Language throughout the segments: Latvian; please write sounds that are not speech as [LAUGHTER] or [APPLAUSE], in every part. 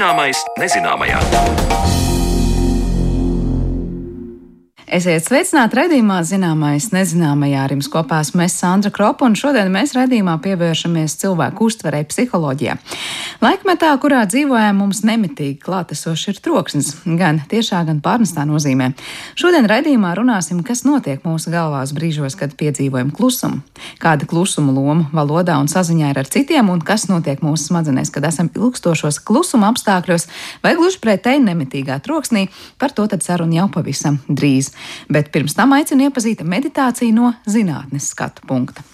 Zināmais nezināmajā. Esiet sveicināti redzējumā, zināmais, nezināmajā. Ar jums kopā esmu es Sandra Kropa, un šodien mēs redzējumā pievēršamies cilvēku uztverei psiholoģijā. Laikmetā, kurā dzīvojam, mums nemitīgi klātesoši ir troksnis, gan tiešā, gan pārnestā nozīmē. Šodien redzējumā runāsim, kas notiek mūsu galvās brīžos, kad piedzīvojam klusumu, kāda klusuma loma valodā un saziņā ir ar citiem, un kas notiek mūsu smadzenēs, kad esam ilgstošos klusuma apstākļos vai gluži pretēji nemitīgā troksnī, par to tad saruna jau pavisam drīz bet pirms tam aicinu iepazīt meditāciju no zinātnes skatu punkta.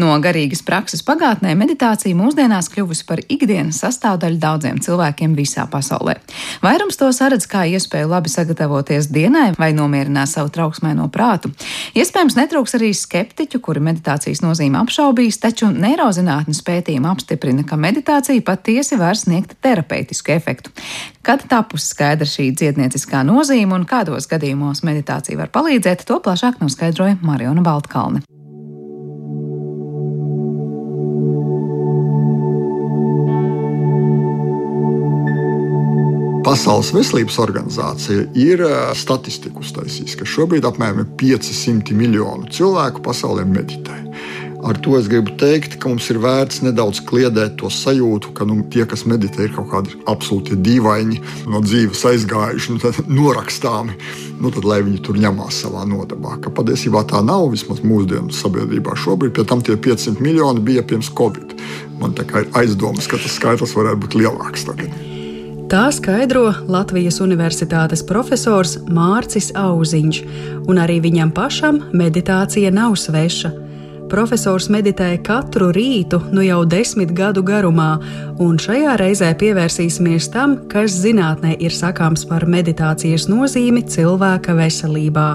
No garīgas prakses pagātnē meditācija mūsdienās kļuvusi par ikdienas sastāvdaļu daudziem cilvēkiem visā pasaulē. Vairums to saredz kā iespēju labi sagatavoties dienai vai nomierināt savu trauksmēno prātu. Iespējams, netrūks arī skeptiķu, kuri meditācijas nozīmi apšaubīs, taču neirozinātnes pētījumi apstiprina, ka meditācija patiesi var sniegt terapeitisku efektu. Kad tapusi skaidra šī dziednieciskā nozīme un kādos gadījumos meditācija var palīdzēt, to plašāk noskaidroja Mariona Baltkalne. Pasaules veselības organizācija ir statistiku uztaisījusi, ka šobrīd apmēram 500 miljonu cilvēku pasaulē meditē. Ar to es gribu teikt, ka mums ir vērts nedaudz kliedēt to sajūtu, ka nu, tie, kas meditē, ir kaut kādi absolūti dīvaini, no dzīves aizgājuši, nu, [LAUGHS] norakstāmi. Nu, tad, lai viņi tur ņemās savā nodabā. Ka patiesībā tā nav vismaz mūsdienu sabiedrībā šobrīd. Pie tam tie 500 miljoni bija pirms Covid. Man ir aizdomas, ka tas skaitlis varētu būt lielāks tagad. Tā skaidro Latvijas Universitātes profesors Mārcis Auziņš, un arī viņam pašam meditācija nav sveša. Profesors meditēja katru rītu, nu jau desmit gadu garumā, un šajā reizē pievērsīsimies tam, kas zinātnē ir sakāms par meditācijas nozīmi cilvēka veselībā.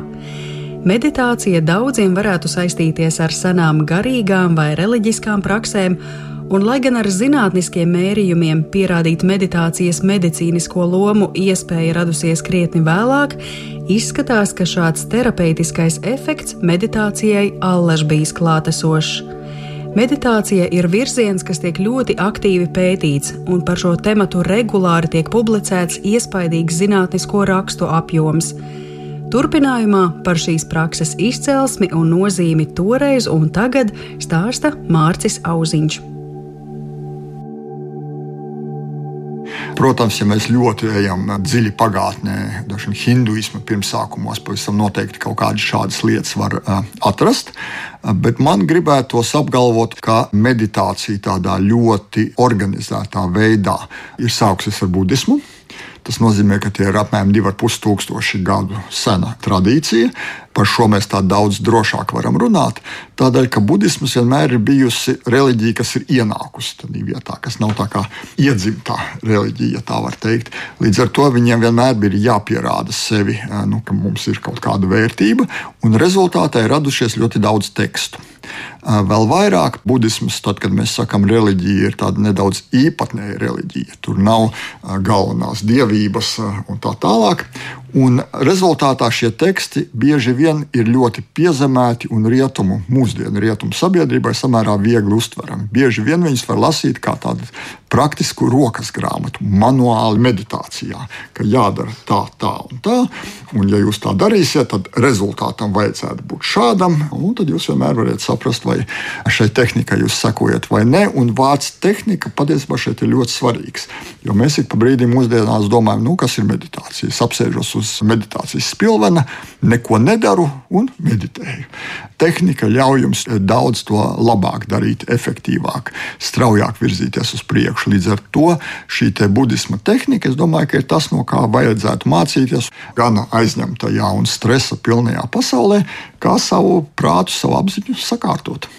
Meditācija daudziem varētu saistīties ar senām garīgām vai reliģiskām praksēm, Un, lai gan ar zinātniskiem mērījumiem pierādīt meditācijas medicīnisko lomu iespēja radusies krietni vēlāk, izskatās, ka šāds terapeitiskais efekts meditācijai allaž bijis klātesošs. Meditācija ir virziens, kas tiek ļoti aktīvi pētīts, un par šo tematu regulāri tiek publicēts iespaidīgs zinātnisko rakstu apjoms. Turpinājumā par šīs prakses izcelsmi un nozīmi toreiz un tagad stāsta Mārcis Auziņš. Protams, ja mēs ļoti ejam dziļi pagātnē, dažiem hinduisma pirmsākumos, pavisam noteikti kaut kādas šādas lietas var atrast. Bet man gribētos apgalvot, ka meditācija tādā ļoti organizētā veidā ir sākusies ar budismu. Tas nozīmē, ka tie ir apmēram 2,5 tūkstoši gadu sena tradīcija. Par šo mēs tā daudz drošāk varam runāt. Tādēļ, ka budisms vienmēr ir bijusi reliģija, kas ir ienākusi tādā vietā, kas nav tā kā iedzimta reliģija, ja tā var teikt. Līdz ar to viņiem vienmēr bija jāpierāda sevi, nu, ka mums ir kaut kāda vērtība, un rezultātā ir radušies ļoti daudz tekstu. Vēl vairāk budisms, tad, kad mēs sakām, reliģija ir tāda nedaudz īpatnēja reliģija. Tur nav galvenās dievības un tā tālāk. Un rezultātā šie teksti bieži vien ir ļoti piezemēti un rietumu, mūsdienu rietumu sabiedrībai samērā viegli uztverami. Bieži vien viņus var lasīt kā tādu praktisku rokas grāmatu, manuāli meditācijā, ka jādara tā, tā un tā. Un, ja jūs tā darīsiet, tad rezultātam vajadzētu būt šādam, un tad jūs vienmēr varat saprast, vai šai tehnikai jūs sekojat vai nē. Un vārds tehnika patiesībā šeit ir ļoti svarīgs. Jo mēs ik pa brīdim mūsdienās domājam, nu, kas ir meditācija. Es apsēžos uz meditācijas spilvena, neko nedaru un meditēju. Tehnika ļauj jums daudz to labāk darīt, efektīvāk, straujāk virzīties uz priekšu. Līdz ar to šī budisma tehnika, es domāju, ir tas, no kā vajadzētu mācīties gan aizņemtajā un stresa pilnajā pasaulē, kā savu prātu, savu apziņu sakārtot.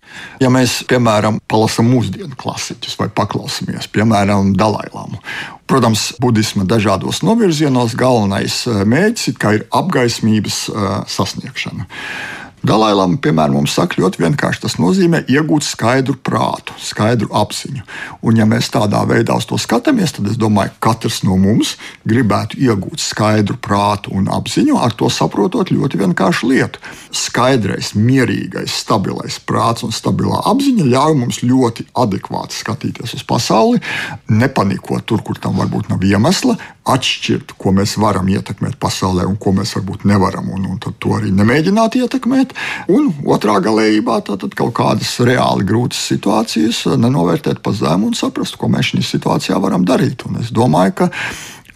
Ja mēs, piemēram, palasām mūsdienu klasiķus vai paklausāmies, piemēram, Dalailāmu, Protams, budisma dažādos novirzienos galvenais eh, mērķis ir apgaismības uh, sasniegšana. Dalailām, piemēram, mums saka ļoti vienkārši, tas nozīmē iegūt skaidru prātu, skaidru apziņu. Un, ja mēs tādā veidā uz to skatāmies, tad es domāju, ka katrs no mums gribētu iegūt skaidru prātu un apziņu, ar to saprotot ļoti vienkāršu lietu. Skaidrais, mierīgais, stabilais prāts un stabilā apziņa ļauj mums ļoti adekvāti skatīties uz pasauli, nepanikot tur, kur tam varbūt nav iemesla, atšķirt, ko mēs varam ietekmēt pasaulē un ko mēs varbūt nevaram, un, un to arī nemēģināt ietekmēt. Un otrā galējībā tad kaut kādas reāli grūtas situācijas nenovērtēt pa zemu un saprast, ko mēs šajā situācijā varam darīt. Un es domāju, ka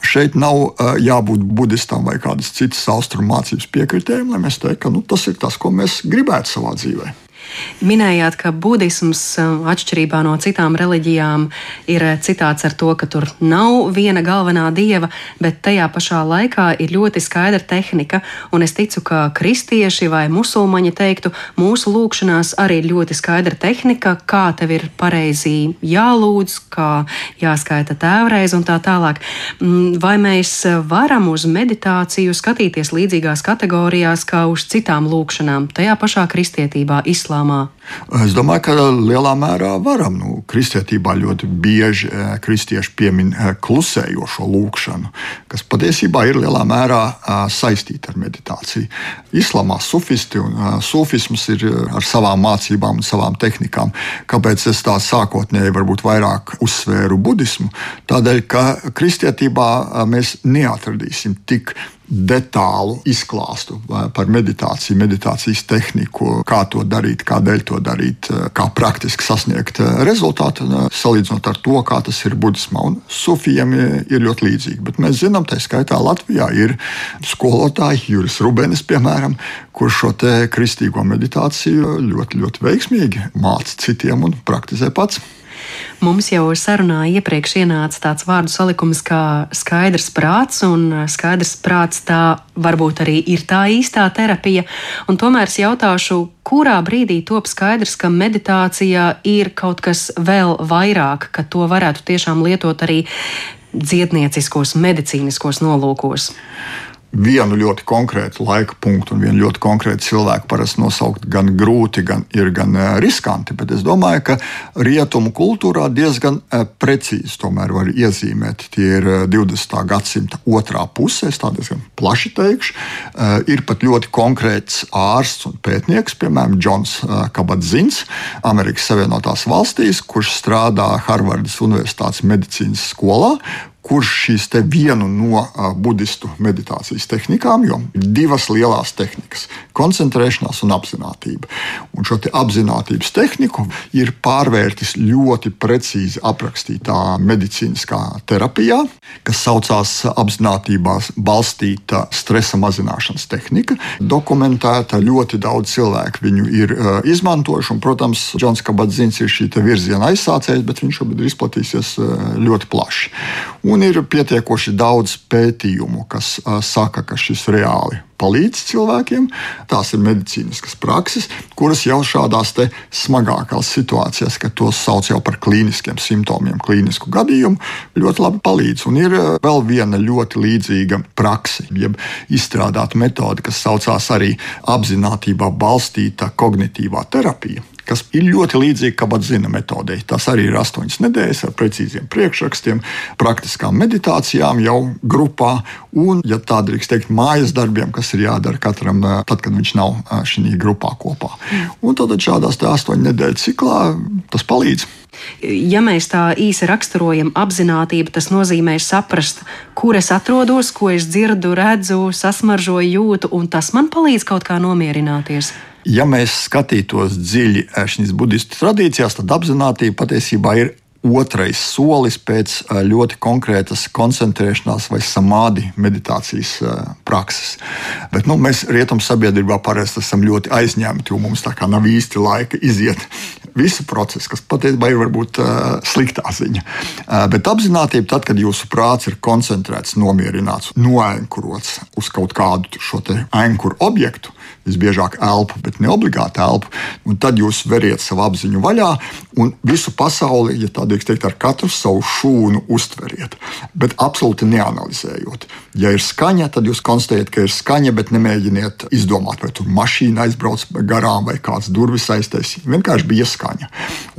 šeit nav uh, jābūt budistam vai kādas citas austrumu mācības piekritējiem, lai mēs teiktu, ka nu, tas ir tas, ko mēs gribētu savā dzīvēm. Minējāt, ka budisms, um, atšķirībā no citām reliģijām, ir uh, citāts ar to, ka tur nav viena galvenā dieva, bet tajā pašā laikā ir ļoti skaidra tehnika. Un es ticu, ka kristieši vai musulmaņi teiktu, mūsu lūgšanās arī ir ļoti skaidra tehnika, kā tev ir pareizi jālūdz, kā jāskaita tēvreiz un tā tālāk. Mm, vai mēs varam uz meditāciju skatīties līdzīgās kategorijās kā uz citām lūgšanām, tajā pašā kristietībā, islāmā? Islāmā? Es domāju, ka lielā mērā varam. Nu, kristietībā ļoti bieži eh, kristieši piemin eh, klusējošo lūkšanu, kas patiesībā ir lielā mērā eh, saistīta ar meditāciju. Islāmā sufisti un sufisms ir ar savām mācībām un savām tehnikām. Kāpēc es tā sākotnēji varbūt vairāk uzsvēru budismu? Tādēļ, ka kristietībā mēs neatradīsim tik detālu izklāstu par meditāciju, meditācijas tehniku, kā to darīt, kādēļ to darīt, kā praktiski sasniegt rezultātu, salīdzinot ar to, kā tas ir budismā. Un sufijam ir ļoti līdzīgi. Bet mēs zinām, tā skaitā Latvijā ir skolotāji, Juris Rubenis, piemēram, kurš šo kristīgo meditāciju ļoti, ļoti veiksmīgi māca citiem un praktizē pats. Mums jau sarunā iepriekš ienāca tāds vārdu salikums kā skaidrs prāts, un skaidrs prāts tā varbūt arī ir tā īstā terapija. Tomēr es jautāšu, kurā brīdī top skaidrs, ka meditācijā ir kaut kas vēl vairāk, ka to varētu tiešām lietot arī dziednieciskos, medicīniskos nolūkos vienu ļoti konkrētu laika punktu un vienu ļoti konkrētu cilvēku parasti nosaukt gan grūti, gan ir gan eh, riskanti. Bet es domāju, ka rietumu kultūrā diezgan eh, precīzi tomēr var iezīmēt. Tie ir 20. Eh, gadsimta otrā pusē, es tā diezgan plaši teikšu. Ir pat ļoti konkrēts ārsts un pētnieks, piemēram, Džons Kabadzins, Amerikas Savienotās valstīs, kurš strādā Harvardas Universitātes medicīnas skolā kurš šīs vienu no budistu meditācijas tehnikām, jo ir divas lielas tehnikas - koncentrēšanās un apziņotība. Un šo te apziņotības tehniku ir pārvērtis ļoti precīzi aprakstītā medicīniskā terapijā, kas saucās apziņotībā balstīta stresa mazināšanas tehnika. Dokumentēta ļoti daudz cilvēku viņu ir izmantojuši, un, protams, Džons Kabadzins ir šī virziena aizsācējs, bet viņš šobrīd ir izplatījies uh, ļoti plaši. Un ir pietiekoši daudz pētījumu, kas saka, ka šis reāli palīdz cilvēkiem. Tās ir medicīniskas prakses, kuras jau šādās smagākās situācijās, kad tos sauc jau par klīniskiem simptomiem, klīnisku gadījumu, ļoti labi palīdz. Un ir vēl viena ļoti līdzīga praksa, jeb izstrādāta metode, kas saucās arī apziņotībā balstīta kognitīvā terapija kas ir ļoti līdzīga kabatzina metodei. Tas arī ir astoņas nedēļas ar precīziem priekšrakstiem, praktiskām meditācijām jau grupā un, ja tā drīkst teikt, mājas darbiem, kas ir jādara katram, eh, tad, kad viņš nav eh, šajā grupā kopā. Un tad šādās astoņu nedēļu ciklā tas palīdz. Ja mēs tā īsi raksturojam apziņotību, tas nozīmē saprast, kur es atrodos, ko es dzirdu, redzu, sasmaržoju, jūtu, un tas man palīdz kaut kā nomierināties. Ja mēs skatītos dziļi šīs budistu tradīcijās, tad apziņotība patiesībā ir otrais solis pēc ļoti konkrētas koncentrēšanās vai samādi meditācijas prakses. Bet nu, mēs rietumu sabiedrībā parasti esam ļoti aizņemti, jo mums tā kā nav īsti laika iziet [LAUGHS] visu procesu, kas patiesībā ir varbūt sliktā ziņa. Bet apziņotība, tad, kad jūsu prāts ir koncentrēts, nomierināts, noenkurots uz kaut kādu šo ankuru objektu, visbiežāk elpu, bet ne obligāti elpu. Un tad jūs veriet savu apziņu vaļā un visu pasauli, ja tā drīkst teikt, ar katru savu šūnu uztveriet, bet absolūti neanalizējot. Ja ir skaņa, tad jūs konstatējat, ka ir skaņa, bet nemēģiniet izdomāt, vai tur mašīna aizbrauc garām vai kāds durvis aiztaisīs. Vienkārši bija skaņa.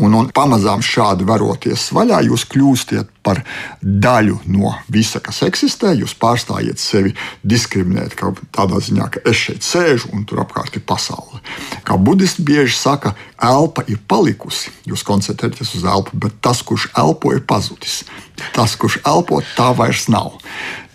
Un, un pamazām šādi varoties vaļā, jūs kļūstat par daļu no visa, kas eksistē. Jūs pārstājiet sevi diskriminēt, kā tādā ziņā, ka es šeit sēžu un tur apkārt ir pasaule. Kā budisti bieži saka, elpa ir palikusi. Jūs koncentrēties uz elpu, bet tas, kurš elpo, ir pazudis. Tas, kurš elpo, tā vairs nav.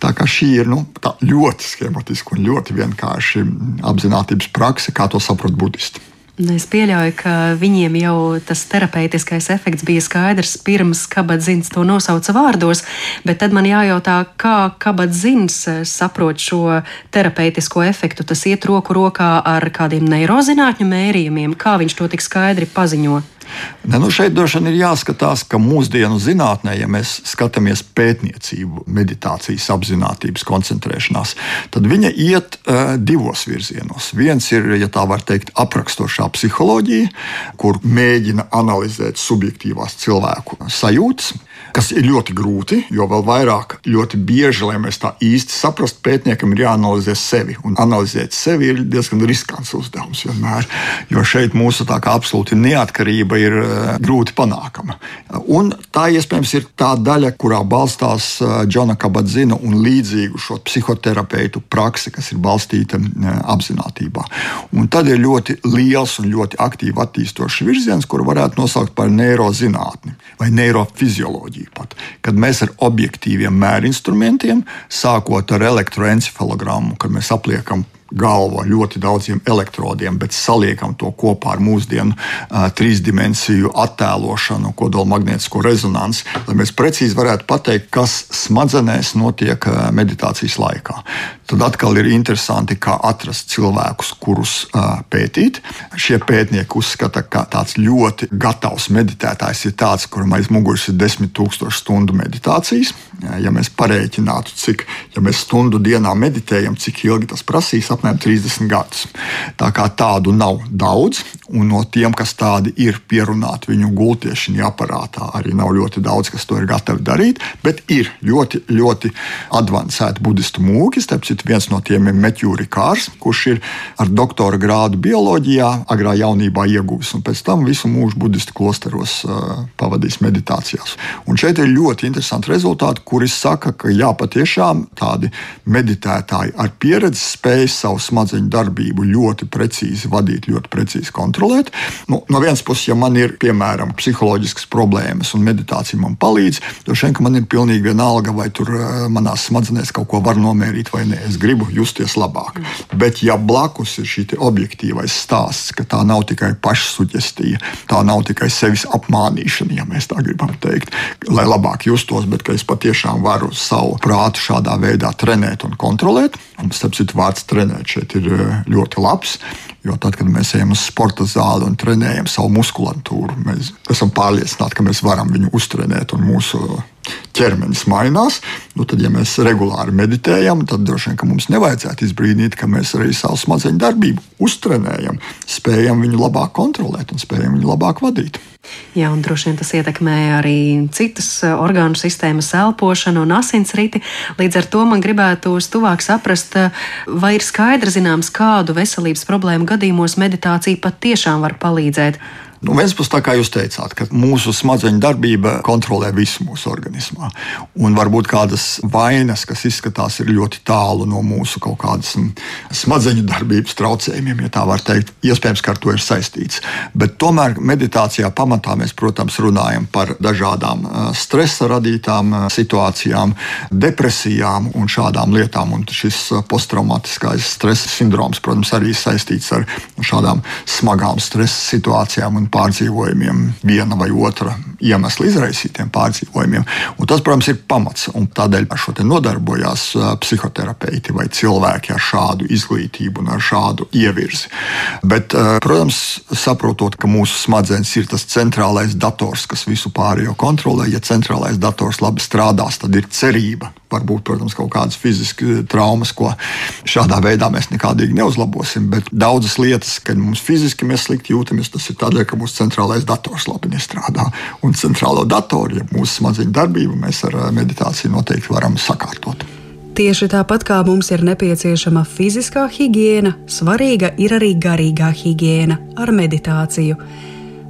Tā kā šī ir nu, ļoti schematiska un ļoti vienkārši apziņotības prakse, kā to saprot budisti. Es pieļauju, ka viņiem jau tas terapeitiskais efekts bija skaidrs pirms kabadzins to nosauca vārdos, bet tad man jājautā, kā kabadzins saprot šo terapeitisko efektu. Tas iet roku rokā ar kādiem neirozinātņu mērījumiem, kā viņš to tik skaidri paziņo. Ne, nu šeit droši vien ir jāskatās, ka mūsdienu zinātnē, ja mēs skatāmies pētniecību, meditācijas, apziņotības koncentrēšanās, tad viņa iet uh, divos virzienos. Viens ir, ja tā var teikt, aprakstošā psiholoģija, kur mēģina analizēt subjektīvās cilvēku sajūtas, kas ir ļoti grūti, jo vēl vairāk, ļoti bieži, lai mēs tā īsti saprastu, pētniekam ir jāanalizē sevi. Un analizēt sevi ir diezgan riskants uzdevums vienmēr, jo šeit mūsu tā kā absolūti neatkarība ir uh, grūti panākama. Un tā iespējams ir tā daļa, kurā balstās uh, Džona Kabadzina un līdzīgu šo psihoterapeitu praksi, kas ir balstīta uh, apziņotībā. Un tad ir ļoti liels un ļoti aktīvi attīstošs virziens, kuru varētu nosaukt par neirozinātni vai neirofizioloģiju pat, kad mēs ar objektīviem mērinstrumentiem, sākot ar elektroencefalogrammu, kad mēs apliekam galvu ar ļoti daudziem elektrodiem, bet saliekam to kopā ar mūsdienu uh, trīsdimensiju attēlošanu, kodolmagnētisko rezonanci, lai mēs precīzi varētu pateikt, kas smadzenēs notiek uh, meditācijas laikā. Tad atkal ir interesanti, kā atrast cilvēkus, kurus uh, pētīt. Šie pētnieki uzskata, ka tāds ļoti gatavs meditētājs ir tāds, kuram aiz muguras ir desmit tūkstoši stundu meditācijas. Ja mēs parēķinātu, cik ja mēs stundu dienā meditējam, cik ilgi tas prasīs, apmēram 30 gadus. Tā kā tādu nav daudz, un no tiem, kas tādi ir pierunāti viņu gultiešanā aparātā, arī nav ļoti daudz, kas to ir gatavi darīt, bet ir ļoti, ļoti avansēti budistu mūki. Tāpēc viens no tiem ir Metjūri Kārs, kurš ir ar doktora grādu bioloģijā, agrā jaunībā ieguvis, un pēc tam visu mūžu budistu klosteros uh, pavadījis meditācijās. Un šeit ir ļoti interesanti rezultāti, kuri saka, ka jā, patiešām tādi meditētāji ar pieredzi spējas savu smadzeņu darbību ļoti precīzi vadīt, ļoti precīzi kontrolēt. Nu, no vienas puses, ja man ir piemēram psiholoģiskas problēmas un meditācija man palīdz, tad šeit man ir pilnīgi vienalga, vai tur eh, manās smadzenēs kaut ko var nomērīt vai nē. Es gribu justies labāk. Bet, ja blakus ir šī objektīvais stāsts, ka tā nav tikai pašsugestija, tā nav tikai sevis apmānīšana, ja mēs tā gribam teikt, lai labāk justos, bet ka es patiešām varu savu prātu šādā veidā trenēt un kontrolēt. Un, starp citu, vārds trenēt šeit ir eh, ļoti labs. Jo tad, kad mēs ejam uz sporta zāli un trenējam savu muskulatūru, mēs esam pārliecināti, ka mēs varam viņu uztrenēt un mūsu ķermenis mainās. Nu, tad, ja mēs regulāri meditējam, tad droši vien mums nevajadzētu izbrīnīt, ka mēs arī savu smadzeņu darbību uztrenējam, spējam viņu labāk kontrolēt un spējam viņu labāk vadīt. Jā, un droši vien tas ietekmē arī citas eh, orgānu sistēmas, elpošanu un asinsriti. Līdz ar to man gribētu tuvāk saprast, eh, vai ir skaidrs zināms, kādu veselības problēmu gadījumos meditācija patiešām var palīdzēt. Nu, vienas puses, kā jūs teicāt, ka mūsu smadzeņu darbība kontrolē visu mūsu organismā. Un varbūt kādas vainas, kas izskatās ļoti tālu no mūsu kaut kādas mm, smadzeņu darbības traucējumiem, ja tā var teikt, iespējams, ka ar to ir saistīts. Bet tomēr meditācijā pamatā mēs, protams, runājam par dažādām stresa radītām situācijām, depresijām un šādām lietām. Un šis posttraumatiskais stresa sindroms, protams, arī saistīts ar šādām smagām stresa situācijām pārdzīvojumiem, viena vai otra iemesla izraisītiem pārdzīvojumiem. Un tas, protams, ir pamats. Tādēļ ar šo nodarbojās psihoterapeiti vai cilvēki ar šādu izglītību un ar šādu ievirzi. Bet, protams, saprotot, ka mūsu smadzenes ir tas centrālais dators, kas visu pārējo kontrolē, ja centrālais dators labi strādās, tad ir cerība Varbūt, protams, kaut kādas fiziskas traumas, ko šādā veidā mēs nekādīgi neuzlabosim. Bet daudzas lietas, kad mums fiziski mēs slikti jūtamies, tas ir tādēļ, ka mūsu centrālais dators labi nestrādā. Un centrālo datoru, ja mūsu smadzeņu darbību, mēs ar meditāciju noteikti varam sakārtot. Tieši tāpat kā mums ir nepieciešama fiziskā higiēna, svarīga ir arī garīgā higiēna ar meditāciju.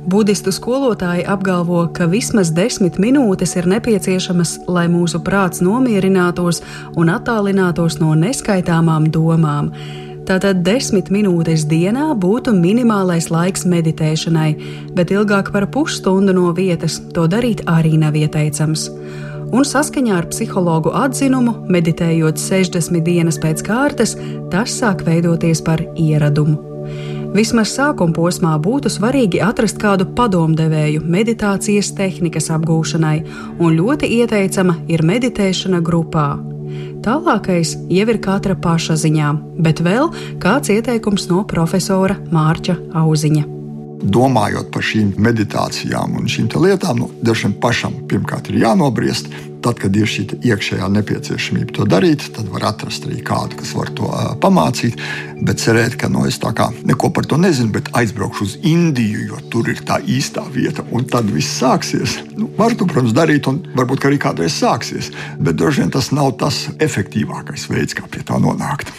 Budistu skolotāji apgalvo, ka vismaz desmit minūtes ir nepieciešamas, lai mūsu prāts nomierinātos un attālinātos no neskaitāmām domām. Tātad desmit minūtes dienā būtu minimālais laiks meditēšanai, bet ilgāk par pusstundu no vietas to darīt arī nav ieteicams. Un saskaņā ar psihologu atzinumu, meditējot 60 dienas pēc kārtas, tas sāk veidoties par ieradumu. Vismaz sākuma posmā būtu svarīgi atrast kādu padomdevēju meditācijas tehnikas apgūšanai, un ļoti ieteicama ir meditēšana grupā. Tālākais jau ir katra paša ziņā, bet vēl kāds ieteikums no profesora Mārča Auziņa domājot par šīm meditācijām un šīm lietām, nu, dažam pašam pirmkārt ir jānobriest. Tad, kad ir šī iekšējā nepieciešamība to darīt, tad var atrast arī kādu, kas var to uh, pamācīt. Bet cerēt, ka no nu, es tā kā neko par to nezinu, bet aizbraukšu uz Indiju, jo tur ir tā īstā vieta, un tad viss sāksies. Nu, var to, protams, darīt, un varbūt arī kādreiz sāksies. Bet droši vien tas nav tas efektīvākais veids, kā pie tā nonākt.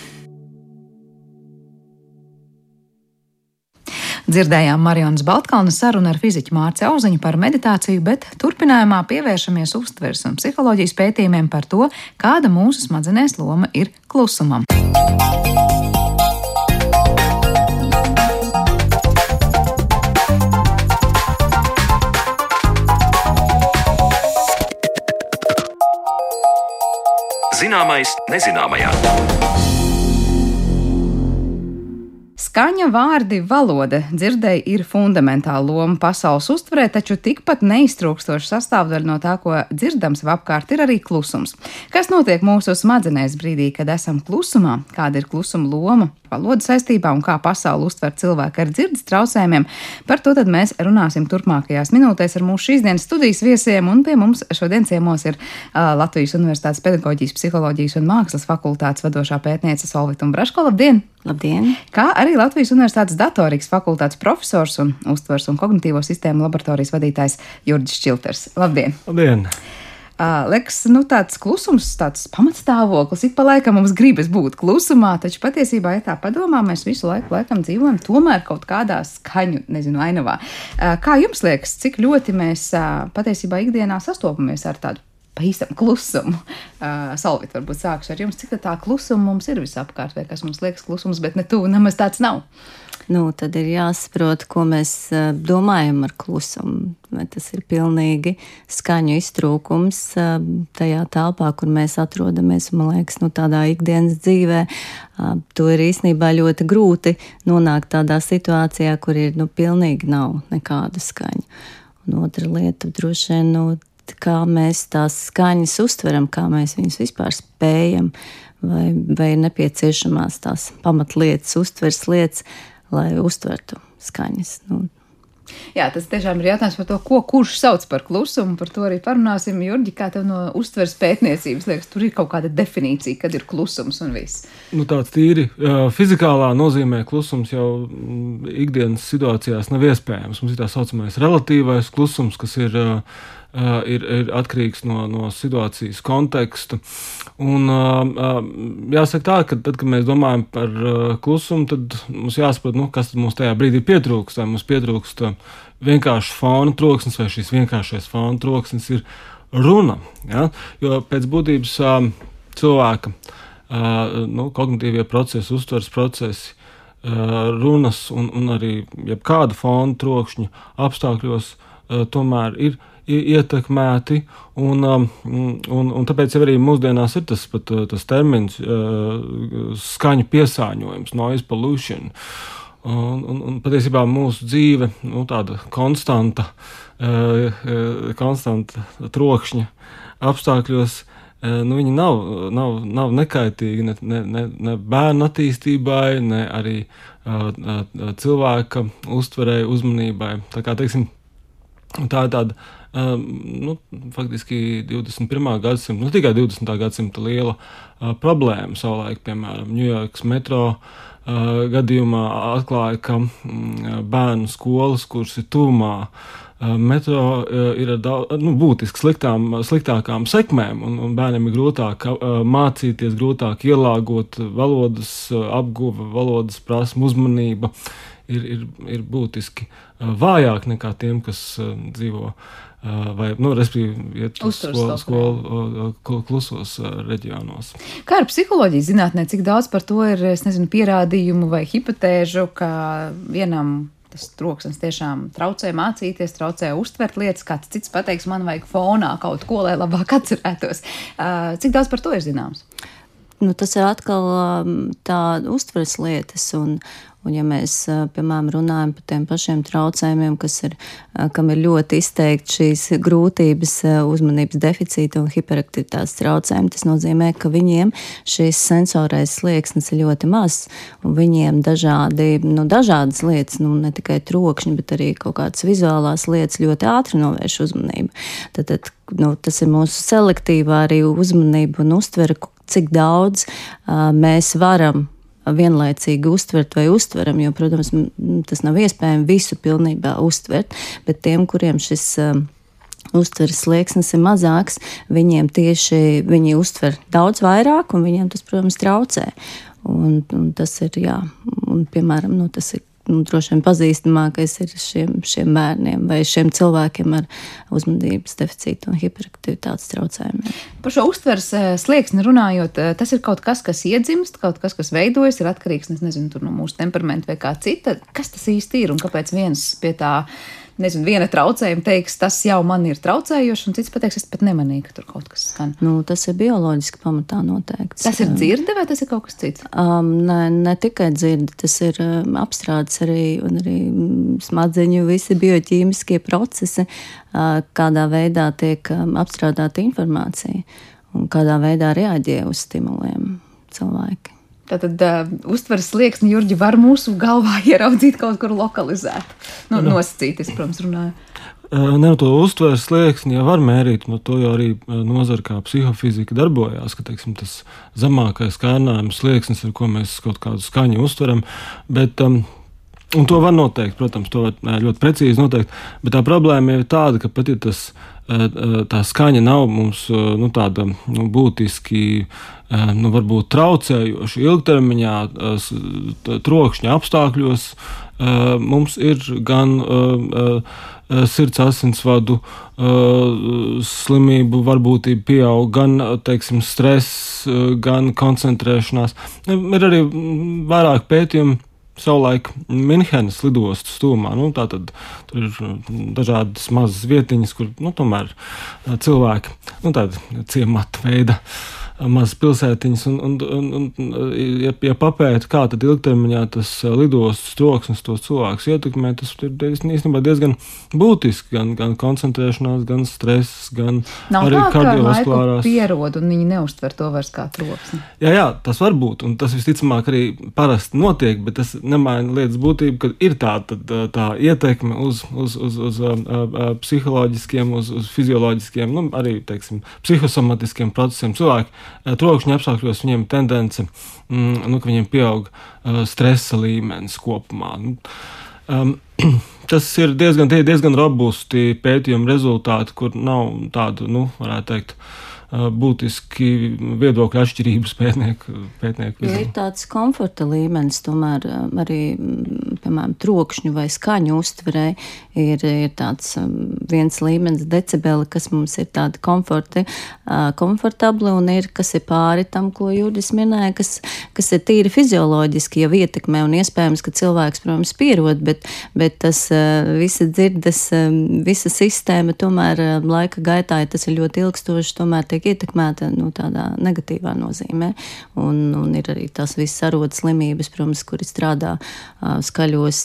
Dzirdējām Marijas Baltkalnas sarunu ar fiziķu Mārci Auziņu par meditāciju, bet turpinājumā pievēršamies uztveres un psiholoģijas pētījumiem par to, kāda mūsu smadzenēs loma ir klusumam. Zināmais nezināmajā. Skaņa, vārdi, valoda dzirdēji ir fundamentāla loma pasaules uztverē, taču tikpat neiztrūkstoša sastāvdaļa no tā, ko dzirdam sev apkārt, ir arī klusums. Kas notiek mūsu smadzenēs brīdī, kad esam klusumā? Kāda ir klusuma loma? Valodas saistībā un kā pasauli uztver cilvēku ar dzirdes traucējumiem. Par to mēs runāsim turpmākajās minūtēs ar mūsu šīsdienas studijas viesiem. Un pie mums šodien ciemos ir uh, Latvijas Universitātes pedagoģijas, psiholoģijas un mākslas fakultātes vadošā pētniece Solvita Braško. Labdien! Labdien! Kā arī Latvijas Universitātes datorikas fakultātes profesors un uztvers un kognitīvo sistēmu laboratorijas vadītājs Jurģis Čilters. Labdien! Labdien! Uh, liekas, nu, tāds klusums, tāds pamatstāvoklis, ik pa laikam mums gribas būt klusumā, taču patiesībā, ja tā padomā, mēs visu laiku laikam dzīvojam tomēr kaut kādā skaņu, nezinu, ainavā. Uh, kā jums liekas, cik ļoti mēs uh, patiesībā ikdienā sastopamies ar tādu pavisam klusumu. Uh, Salvit, varbūt sākšu ar jums, cik tā klusuma mums ir visapkārt, vai kas mums liekas klusums, bet ne tuvu nemaz tāds nav. Nu, tad ir jāsaprot, ko mēs domājam ar klusumu. Vai tas ir pilnīgi skaņu iztrūkums tajā telpā, kur mēs atrodamies. Man liekas, nu, tādā ikdienas dzīvē to ir īstenībā ļoti grūti nonākt tādā situācijā, kur ir nu, pilnīgi nav nekādu skaņu. Un otra lieta droši vien, nu, kā mēs tās skaņas uztveram, kā mēs viņus vispār spējam, vai, vai nepieciešamās tās pamatlietas, uztveres lietas lai uztvertu skaņas. Nu, Jā, tas tiešām ir jautājums par to, ko kurš sauc par klusumu. Par to arī parunāsim. Jurģi, kā tev no uztveres pētniecības liekas, tur ir kaut kāda definīcija, kad ir klusums un viss. Nu, tāds tīri fizikālā nozīmē klusums jau ikdienas situācijās nav iespējams. Mums ir tā saucamais relatīvais klusums, kas ir uh, uh, ir, ir atkarīgs no, no situācijas konteksta. Un, uh, jāsaka tā, ka tad, kad mēs domājam par uh, klusumu, tad mums jāsaprot, nu, kas mums tajā brīdī pietrūkst. Vai mums pietrūkst vienkārši fona troksnis, vai šis vienkāršais fona troksnis ir runa. Ja? Jo pēc būtības uh, cilvēka uh, nu, kognitīvie procesi, uztveres procesi, uh, runas un, un arī jebkāda fona trokšņa apstākļos uh, tomēr ir ietekmēti. Un, um, un, un tāpēc arī mūsdienās ir tas, pat, uh, tas termins uh, skaņu piesāņojums, noise pollution. Un, un, un patiesībā mūsu dzīve ir nu, tāda konstanta, uh, konstanta trokšņa apstākļos. Nu, viņi nav, nav, nav nekaitīgi ne, ne, ne, ne bērnu attīstībai, ne arī cilvēka uztverēji, uzmanībai. Tā, kā, teiksim, tā ir tāda nu, faktiski 21. gadsimta, nu tikai 20. gadsimta liela problēma savulaik, piemēram, Ņujorkas metro gadījumā atklāja, ka mm, bērnu skolas, kuras ir tuvumā, metro ir ar daudz, nu, būtiski sliktām, sliktākām sekmēm, un, un bērniem ir grūtāk mācīties, grūtāk ielāgot valodas apguve, valodas prasmu, uzmanība. Ir, ir, ir būtiski vājāk nekā tiem, kas dzīvo vai, nu, iet uz skolu, skolu klusos reģionos. Kā ar psiholoģiju zinātnē, cik daudz par to ir, es nezinu, pierādījumu vai hipotēžu, ka vienam tas troksnis tiešām traucē mācīties, traucē uztvert lietas. Kāds cits pateiks, man vajag fonā kaut ko, lai labāk [LAUGHS] atcerētos. Cik daudz par to ir zināms? Nu, tas ir atkal tā uztveres lietas, un, Un, ja mēs, piemēram, runājam par tiem pašiem traucējumiem, kas ir, kam ir ļoti izteikti šīs grūtības, uzmanības deficīta un hiperaktivitātes traucējumi, tas nozīmē, ka viņiem šīs sensorais slieksnis ir ļoti mazs, un viņiem dažādi, nu, dažādas lietas, nu, ne tikai trokšņi, bet arī kaut kādas vizuālās lietas ļoti ātri novērš uzmanību. Tad, tad nu, tas ir mūsu selektīvā arī uzmanība un uztvere, cik daudz uh, mēs varam vienlaicīgi uztvert vai uztveram, jo, protams, tas nav iespējams visu pilnībā uztvert, bet tiem, kuriem šis um, uztveres slieksnis ir mazāks, viņiem tieši viņi uztver daudz vairāk, un viņiem tas, protams, traucē. Un, un tas ir, jā, un, piemēram, nu, tas ir nu, droši vien pazīstamākais ir šiem, šiem bērniem vai šiem cilvēkiem ar uzmanības deficītu un hiperaktivitātes traucējumiem. Par šo uztveres eh, slieksni runājot, eh, tas ir kaut kas, kas iedzimst, kaut kas, kas veidojas, ir atkarīgs nezinu, no mūsu temperamenta vai kā cita. Kas tas īsti ir un kāpēc viens pie tā nezinu, viena traucējuma teiks, tas jau man ir traucējoši, un cits pateiks, es pat nemanīju, ka tur kaut kas skan. Nu, tas ir bioloģiski pamatā noteikts. Tas ir dzirde vai tas ir kaut kas cits? Um, ne, ne tikai dzirde, tas ir um, apstrādes arī un arī mm, smadzeņu visi bioķīmiskie procesi, uh, kādā veidā tiek um, apstrādāta informācija un kādā veidā reaģē uz stimuliem cilvēki. Tātad uh, uztveres slieksni, Jurģi, var mūsu galvā [LAUGHS] ieraudzīt kaut kur lokalizēt. Nu, no. nosacīt, es, protams, runāju. Ne, to uztveres slieksni jau var mērīt, no to jau arī nozara kā psihofizika darbojās, ka teiksim, tas zemākais kārdinājums slieksnis, ar ko mēs kaut kādu skaņu uztveram, bet um, Un to var noteikt, protams, to var ļoti precīzi noteikt. Bet tā problēma ir tāda, ka pat ja tas, tā skaņa nav mums nu, tāda nu, būtiski nu, traucējoša ilgtermiņā, trokšņa apstākļos, mums ir gan sirds asinsvadu slimību varbūtība pieaug, gan teiksim, stress, gan koncentrēšanās. Ir arī vairāk pētījumu savulaik Minhenes lidostas stūmā. Nu, tad, tur ir mm, dažādas mazas vietiņas, kur nu, tomēr cilvēki, nu, tāda ciemata veida mazas pilsētiņas, un, un, un, un ja, ja papēta, kā tad ilgtermiņā tas lidostas troksnis tos cilvēkus ietekmē, tas ir īstenībā diezgan būtiski, gan, gan koncentrēšanās, gan stress, gan Nav arī kardiovaskulārās. Pierod, un viņi neuztver to vairs kā troksni. Jā, jā, tas var būt, un tas visticamāk arī parasti notiek, bet tas nemaina lietas būtību, ka ir tā, tā, tā ietekme uz, uz, uz, uz uh, uh, psiholoģiskiem, uz, uz fizioloģiskiem, nu, arī, teiksim, psihosomatiskiem procesiem cilvēki Eh, trokšņa apstākļos viņiem tendence, mm, nu, ka viņiem pieaug uh, stresa līmenis kopumā. Nu, um, [CLEARS THROAT] tas ir diezgan, diezgan robusti pētījuma rezultāti, kur nav tādu, nu, varētu teikt, uh, būtiski viedokļu atšķirības pētnieku, pētnieku vidū. Ir tāds komforta līmenis, tomēr arī, piemēram, trokšņu vai skaņu uztverē ir, ir tāds viens līmenis decibeli, kas mums ir tādi komforti, komfortabli un ir, kas ir pāri tam, ko Jūdis minēja, kas, kas ir tīri fizioloģiski jau ietekmē un iespējams, ka cilvēks, protams, pierod, bet, bet tas visa dzirdes, visa sistēma tomēr laika gaitā, ja tas ir ļoti ilgstoši, tomēr tiek ietekmēta nu, tādā negatīvā nozīmē. Un, un ir arī tās visas arodas slimības, protams, kuri strādā uh, skaļos.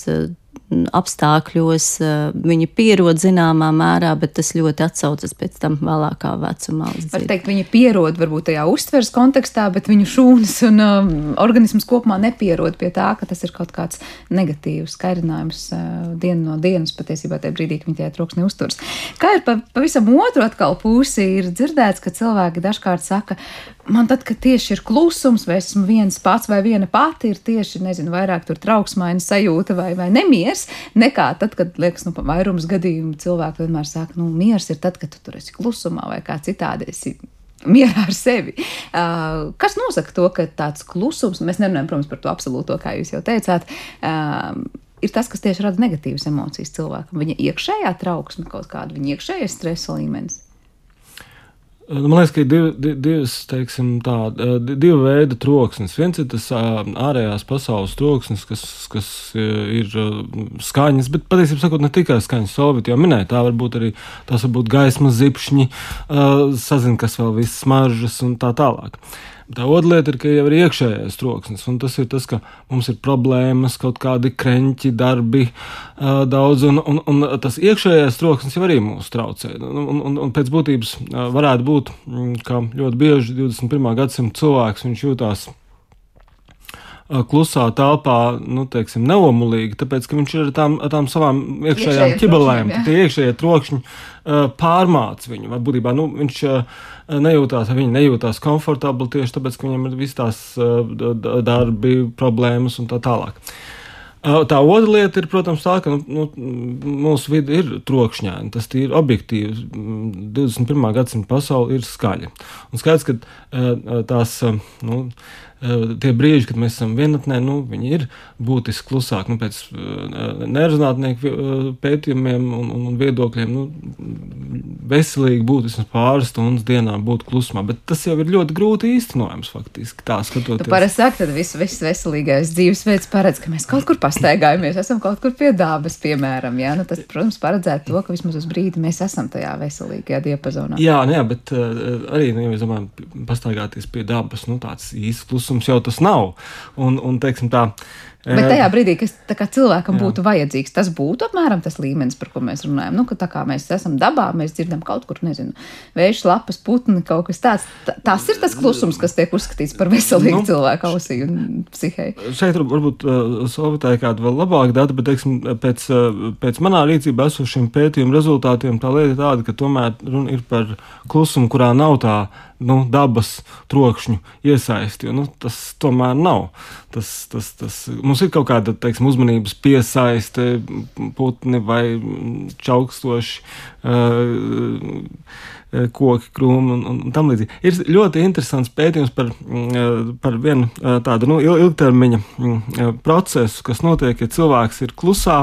Apstākļos viņi pierod zināmā mērā, bet tas ļoti atsaucas pēc tam vēlākā vecumā. Var teikt, viņi pierod varbūt tajā uztveres kontekstā, bet viņu šūnas un um, organisms kopumā nepierod pie tā, ka tas ir kaut kāds negatīvs kairinājums uh, dienu no dienas patiesībā tajā brīdī, kad viņi tajā troksnī uzturas. Kā ir pa, pavisam otru atkal pusi, ir dzirdēts, ka cilvēki dažkārt saka, man tad, kad tieši ir klusums, vai esmu viens pats vai viena pati, ir tieši, nezinu, vairāk tur trauksmaina sajūta vai, vai nemiers, nekā tad, kad, liekas, nu, vairums gadījumu cilvēki vienmēr saka, nu, miers ir tad, kad tu tur esi klusumā vai kā citādi esi. Mierā ar sevi. Uh, kas nosaka to, ka tāds klusums, mēs nerunājam, protams, par to absolūto, kā jūs jau teicāt, uh, ir tas, kas tieši rada negatīvas emocijas cilvēkam. Viņa iekšējā trauksme, kaut kāda viņa iekšējais stresa līmenis. Nu, man liekas, ka ir div, div, divas, teiksim, tā, divi veidi troksnis. Viens ir tas ārējās pasaules troksnis, kas, kas ir skaņas, bet patiesībā sakot, ne tikai skaņas. Solvit jau minēja, tā var būt arī tās var būt gaismas zipšņi, sazina, kas vēl viss smaržas un tā tālāk. Tā otra lieta ir, ka jau ir iekšējais troksnis, un tas ir tas, ka mums ir problēmas, kaut kādi krenķi, darbi uh, daudz, un, un, un tas iekšējais troksnis jau arī mūs traucē. Un, un, un pēc būtības varētu būt, ka ļoti bieži 21. gadsimta cilvēks jūtās klusā telpā, nu, teiksim, neomulīgi, tāpēc, ka viņš ir ar tām, ar tām savām iekšējām ķibelēm, tie iekšējie trokšņi pārmāc viņu. Vai būtībā nu, viņš nejūtās, viņi nejūtās komfortabli tieši tāpēc, ka viņam ir visas tās darbi, problēmas un tā tālāk. Tā otra lieta ir, protams, tā, ka nu, nu, mūsu vide ir trokšņaina. Tas ir objektīvs. 21. gadsimta pasaule ir skaļa. Un skaidrs, ka tās nu, tie brīži, kad mēs esam vienatnē, nu, viņi ir būtiski klusāki. Nu, pēc eh, neirzinātnieku eh, pētījumiem un, un viedokļiem, nu, veselīgi būt vismaz pāris stundas dienā būt klusumā, bet tas jau ir ļoti grūti īstenojams faktiski. Tā skatoties. Tu parasti saki, tad viss, viss veselīgais dzīvesveids paredz, ka mēs kaut kur pastaigājamies, esam kaut kur pie dabas, piemēram. Jā, nu, tas, protams, paredzētu to, ka vismaz uz brīdi mēs esam tajā veselīgajā diapazonā. Jā, nu, jā bet uh, arī, nu, ja mēs domājam, pastaigāties pie dabas, nu, tāds īsts klusums klusums jau tas nav. Un, un teiksim tā, Bet tajā brīdī, kas cilvēkam jā. būtu vajadzīgs, tas būtu apmēram tas līmenis, par ko mēs runājam. Nu, tā kā mēs esam dabā, mēs dzirdam kaut kur, nezinu, vējš, lapas, putni, kaut kas tāds. T tas ir tas klusums, kas tiek uzskatīts par veselīgu nu, cilvēku ausī un psihei. Šeit varbūt uh, Solvitāja kāda vēl labāka data, bet, teiksim, pēc, uh, pēc manā rīcībā esošiem pētījumu rezultātiem tā lieta ir tāda, ka tomēr runa ir par klusumu, kurā nav tā nu, dabas trokšņu iesaisti. Nu, tas tomēr nav. Tas, tas, tas, mums ir kaut kāda teiksim, uzmanības piesaiste, putni vai čaukstoši. Uh, koki, krūmi un, un tam līdzīgi. Ir ļoti interesants pētījums par, par vienu tādu nu, ilgtermiņa procesu, kas notiek, ja cilvēks ir klusā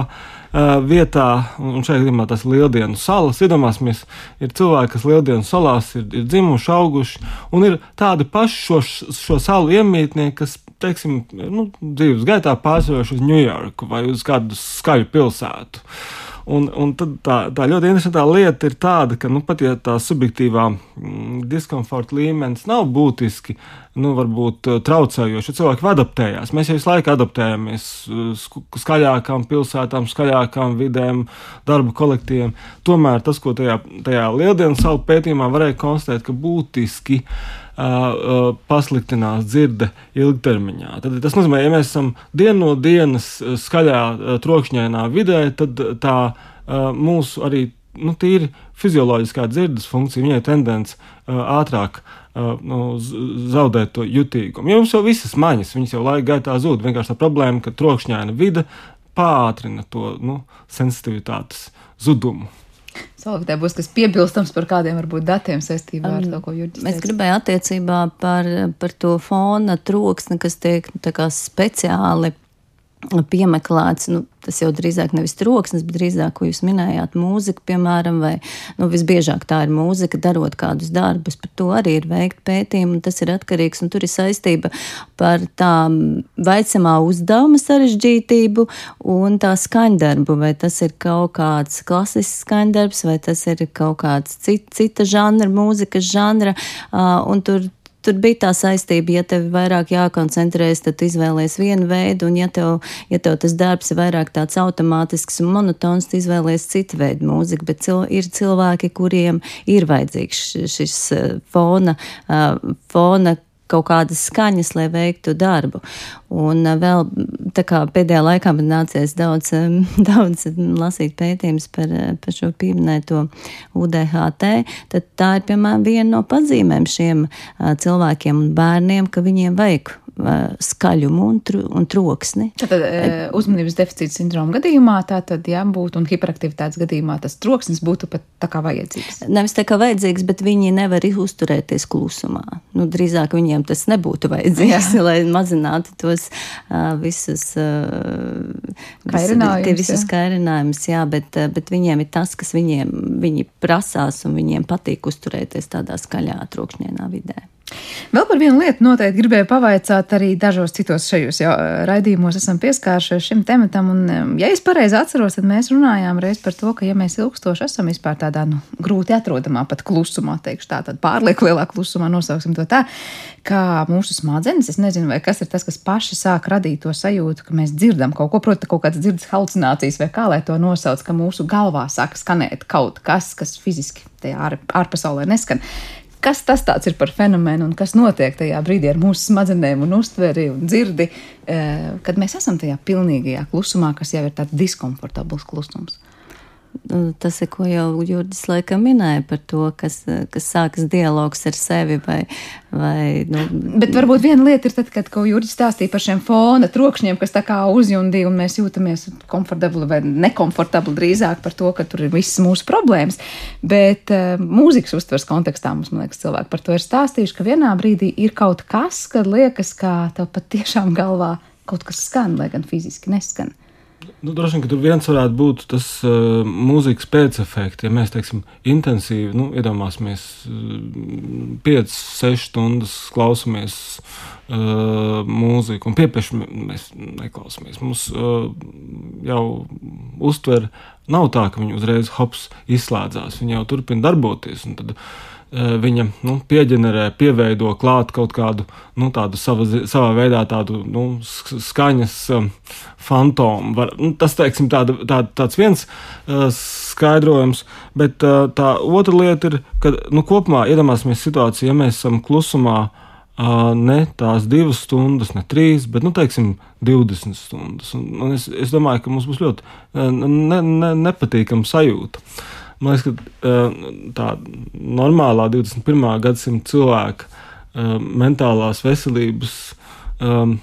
vietā, un šeit gadījumā tas ir Lieldienu salas. Iedomāsimies, ir cilvēki, kas Lieldienu salās ir, ir dzimuši, auguši, un ir tādi paši šo, šo salu iemītnieki, kas, teiksim, nu, dzīves gaitā pārsvarējuši uz Ņujorku vai uz kādu skaļu pilsētu. Uh, Un, un tā, tā ļoti interesantā lieta ir tāda, ka nu, pat ja tā subjektīvā mm, diskomforta līmenis nav būtiski, nu, varbūt uh, traucējoši, cilvēki adaptējās. Mēs jau visu laiku adaptējamies uh, skaļākām pilsētām, skaļākām vidēm, darba kolektīviem. Tomēr tas, ko tajā, tajā Lieldienas salu pētījumā varēja konstatēt, ka būtiski uh, pasliktinās dzirde ilgtermiņā. Tad, tas nozīmē, ja mēs esam dienu no dienas skaļā, trokšņainā vidē, tad tā uh, mūsu arī nu, tīri fizioloģiskā dzirdes funkcija, viņai tendence uh, ātrāk uh, nu, zaudēt to jutīgumu. Jo mums jau visas maņas, viņas jau laika gaitā zūd. Vienkārši tā problēma, ka trokšņaina vide pātrina to nu, sensitivitātes zudumu. Solvitē būs kas piebilstams par kādiem varbūt datiem saistībā ar to, ko Jurģis teica. Es gribēju attiecībā par, par to fona troksni, kas tiek nu, speciāli piemeklēts. Nu, tas jau drīzāk nevis troksnis, bet drīzāk, ko jūs minējāt, mūzika, piemēram, vai nu, visbiežāk tā ir mūzika, darot kādus darbus. Par to arī ir veikt pētījumi, un tas ir atkarīgs, un tur ir saistība par tā veicamā uzdevuma sarežģītību un tā skaņdarbu. Vai tas ir kaut kāds klasisks skaņdarbs, vai tas ir kaut kāds cit, cita žanra, mūzikas žanra, un tur tur bija tā saistība, ja tev vairāk jākoncentrējas, tad izvēlēs vienu veidu, un ja tev, ja tev tas darbs ir vairāk tāds automātisks un monotons, tad izvēlēs citu veidu mūziku, bet cil, ir cilvēki, kuriem ir vajadzīgs šis fona, fona kaut kādas skaņas, lai veiktu darbu. Un vēl pēdējā laikā man nācies daudz, [LAUGHS] daudz lasīt pētījumus par, par šo pieminēto UDHT, tad tā ir, piemēram, viena no pazīmēm šiem cilvēkiem un bērniem, ka viņiem vajag skaļumu un, tru, un troksni. Tātad uzmanības deficīta sindroma gadījumā tā tad, ja būtu un hiperaktivitātes gadījumā tas troksnis būtu pat tā kā vajadzīgs. Nevis tā kā vajadzīgs, bet viņi nevar uzturēties klusumā. Nu, drīzāk viņiem tas nebūtu vajadzīgs, Jā. [LAUGHS] lai mazinātu tos uh, visus, uh, kairinājumus, visus jā. kairinājumus, jā, bet, uh, bet viņiem ir tas, kas viņiem, viņi prasās un viņiem patīk uzturēties tādā skaļā, trokšņainā vidē. Vēl par vienu lietu noteikti gribēju pavaicāt arī dažos citos šajos jau raidījumos esam pieskārušies šim tematam, un ja es pareizi atceros, tad mēs runājām reiz par to, ka ja mēs ilgstoši esam vispār tādā, nu, grūti atrodamā pat klusumā, teikšu tā, tad pārlieku lielā klusumā nosauksim to tā, kā mūsu smadzenes, es nezinu, vai kas ir tas, kas paši sāk radīt to sajūtu, ka mēs dzirdam kaut ko, proti, kaut kādas dzirdes halucinācijas vai kā lai to nosauc, ka mūsu galvā sāk skanēt kaut kas, kas fiziski tajā ār, ārpasaulē neskan. Kas tas ir par fenomenu un kas notiek tajā brīdī ar mūsu smadzenēm un uztveri un dzirdi, eh, kad mēs esam tajā pilnīgajā klusumā, kas jau ir tāds diskomfortabls klusums? Tas ir, ko jau Jurģis laikam minēja par to, kas, kas sākas dialogs ar sevi. Vai, vai, nu... Bet varbūt viena lieta ir tad, kad, ko Jurģis stāstīja par šiem fona trokšņiem, kas tā kā uzjundīja, un mēs jūtamies komfortabli vai nekomfortabli drīzāk par to, ka tur ir visas mūsu problēmas. Bet uh, mūzikas uztvers kontekstā mums, man liekas, cilvēki par to ir stāstījuši, ka vienā brīdī ir kaut kas, kad liekas, ka tev pat tiešām galvā kaut kas skan, lai gan fiziski neskan. Nu, droši vien, ka tur viens varētu būt tas uh, mūzikas pēcefekts. Ja mēs teiksim, intensīvi nu, iedomāsimies, uh, 5, 6 stundas klausāmies uh, mūziku, un piepieši mēs neklausāmies. Mums uh, jau uztver nav tā, ka viņi uzreiz hops izslēdzās. Viņi jau turpina darboties. Tad, uh, Eh, viņa nu, pieģenerē, pieveido klāt kaut kādu nu, tādu sava, savā veidā tādu nu, skaņas um, fantomu. Var, nu, tas teiksim, tāda, tā, tāds viens uh, skaidrojums, bet uh, tā otra lieta ir, ka nu, kopumā iedomāsimies situāciju, ja mēs esam klusumā. Uh, ne tās divas stundas, ne trīs, bet, nu, teiksim, 20 stundas. Un, un es, es domāju, ka mums būs ļoti ne, ne, nepatīkama sajūta. Uh, Man liekas, ka tā normālā 21. gadsimta cilvēka mentālās veselības um,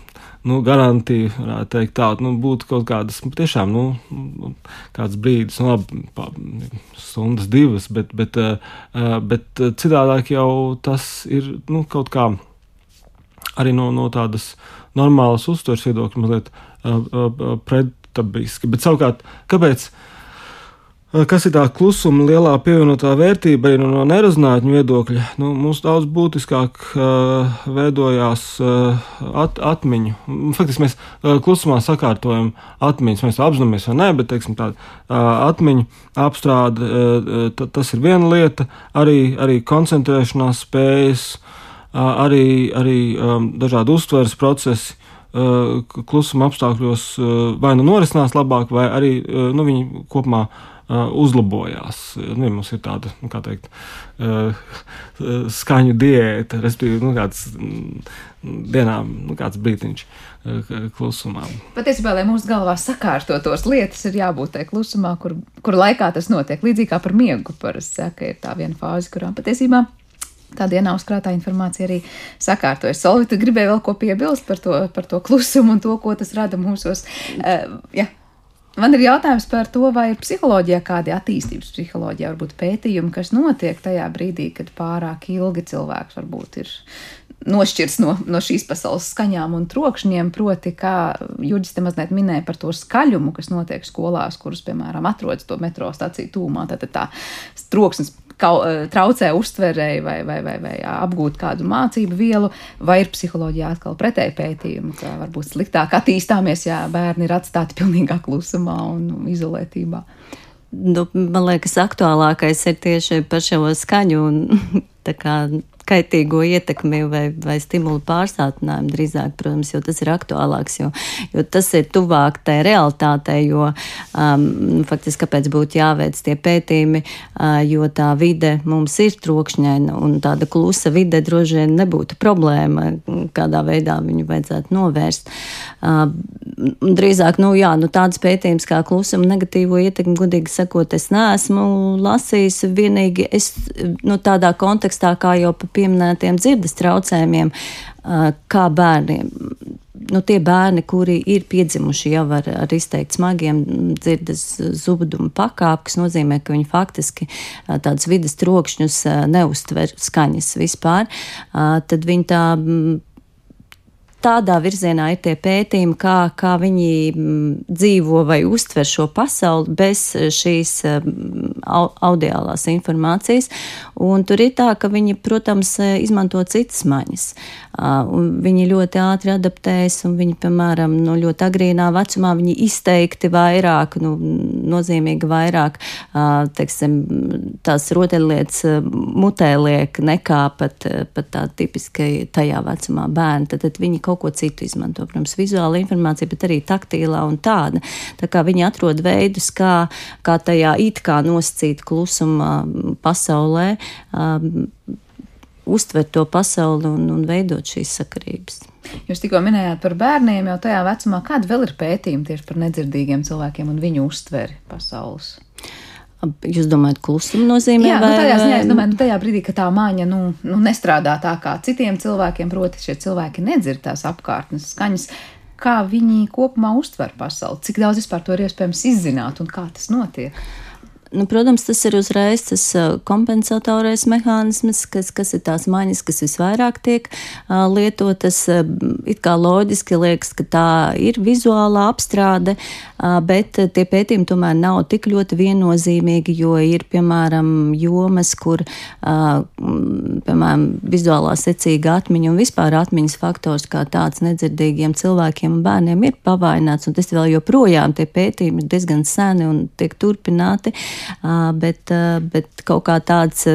nu, garantija, varētu teikt, tāda nu, būtu kaut kādas tiešām nu, kāds brīdis, nu, labi, stundas, divas, bet, bet, bet citādāk jau tas ir nu, kaut kā arī no, no tādas normālas uztveres viedokļa mazliet pretabiski. Bet savukārt, kāpēc? Kas ir tā klusuma lielā pievienotā vērtība no, no nerezinātņu viedokļa? Nu, mums daudz būtiskāk uh, veidojās uh, at, atmiņu. Faktiski mēs uh, klusumā sakārtojam atmiņas. Mēs apzināmies vai nē, bet teiksim, tā, uh, atmiņu apstrāde uh, tas ir viena lieta, arī, arī koncentrēšanās spējas, uh, arī, arī um, dažādi uztveres procesi klusuma apstākļos vai nu norisinās labāk, vai arī nu, viņi kopumā uzlabojās. Nu, mums ir tāda, nu, kā teikt, skaņu diēta, respektīvi, nu, kāds mm, dienā, nu, kāds brītiņš klusumā. Patiesībā, lai mūsu galvā sakārtotos lietas, ir jābūt tajā klusumā, kur, kur laikā tas notiek. Līdzīgi kā par miegu, parasti saka, ir tā viena fāze, kurā patiesībā tā dienā uzkrātā informācija arī sakārtojas. Solvita gribēja vēl ko piebilst par to, par to klusumu un to, ko tas rada mūsos. Uh, ja. Man ir jautājums par to, vai ir psiholoģijā kādi attīstības psiholoģijā, varbūt pētījumi, kas notiek tajā brīdī, kad pārāk ilgi cilvēks varbūt ir nošķirs no, no šīs pasaules skaņām un trokšņiem, proti, kā Jurģis te mazliet minēja par to skaļumu, kas notiek skolās, kuras, piemēram, atrodas to metro stāciju tūmā. Tad tā troksnis Eh, traucē uztverēji vai, vai, vai, vai apgūt kādu mācību vielu, vai ir psiholoģijā atkal pretēji pētījumi, ka varbūt sliktāk attīstāmies, ja bērni ir atstāti pilnīgā klusumā un izolētībā. Nu, man liekas, aktuālākais ir tieši par šo skaņu un [LAUGHS] kā, kaitīgo ietekmi vai, vai stimulu pārsātinājumu drīzāk, protams, jo tas ir aktuālāks, jo, jo tas ir tuvāk tai realitātei, jo um, faktiski kāpēc būtu jāveic tie pētījumi, uh, jo tā vide mums ir trokšņaina un tāda klusa vide droši vien nebūtu problēma, kādā veidā viņu vajadzētu novērst. Uh, drīzāk, nu jā, nu tāds pētījums kā klusuma negatīvo ietekmi, godīgi sakot, es neesmu lasījis vienīgi es, nu, tādā kontekstā, kā jau pa pieminētiem dzirdes traucējumiem, kā bērniem. Nu, tie bērni, kuri ir piedzimuši jau ar, ar izteikti smagiem dzirdes zudumu pakāpi, kas nozīmē, ka viņi faktiski tādus vidas trokšņus neustver skaņas vispār, tad viņi tā tādā virzienā ir tie pētījumi, kā, kā viņi mm, dzīvo vai uztver šo pasauli bez šīs mm, audiālās informācijas. Un tur ir tā, ka viņi, protams, izmanto citas maņas. Viņi ļoti ātri adaptējas, un viņi, piemēram, no ļoti agrīnā vecumā viņi izteikti vairāk, nu, nozīmīgi vairāk, teiksim, tās rotaļlietas mutē liek nekā pat, pat tā tipiskai tajā vecumā bērni. Tad, tad viņi kaut ko citu izmanto, protams, vizuāla informācija, bet arī taktīlā un tāda. Tā kā viņi atrod veidus, kā, kā tajā it kā nosacīt klusuma pasaulē uztvert to pasauli un, un veidot šīs sakarības. Jūs tikko minējāt par bērniem, jau tajā vecumā, kāda vēl ir pētījuma tieši par nedzirdīgiem cilvēkiem un viņu uztveri pasaules? Jūs domājat, klusuma nozīmē? Jā, nu, vai, nu, tajā ziņā es domāju, nu, tajā brīdī, kad tā māņa nu, nu, nestrādā tā kā citiem cilvēkiem, proti, šie cilvēki nedzird tās apkārtnes skaņas. Kā viņi kopumā uztver pasauli? Cik daudz vispār to ir iespējams izzināt un kā tas notiek? Nu, protams, tas ir uzreiz tas kompensatorais mehānisms, kas, kas ir tās maņas, kas visvairāk tiek uh, lietotas. It kā loģiski liekas, ka tā ir vizuālā apstrāde, uh, bet tie pētījumi tomēr nav tik ļoti viennozīmīgi, jo ir, piemēram, jomas, kur, uh, piemēram, vizuālā secīga atmiņa un vispār atmiņas faktors kā tāds nedzirdīgiem cilvēkiem un bērniem ir pavaināts, un tas vēl joprojām tie pētījumi ir diezgan seni un tiek turpināti. Bet, bet kaut kā tāds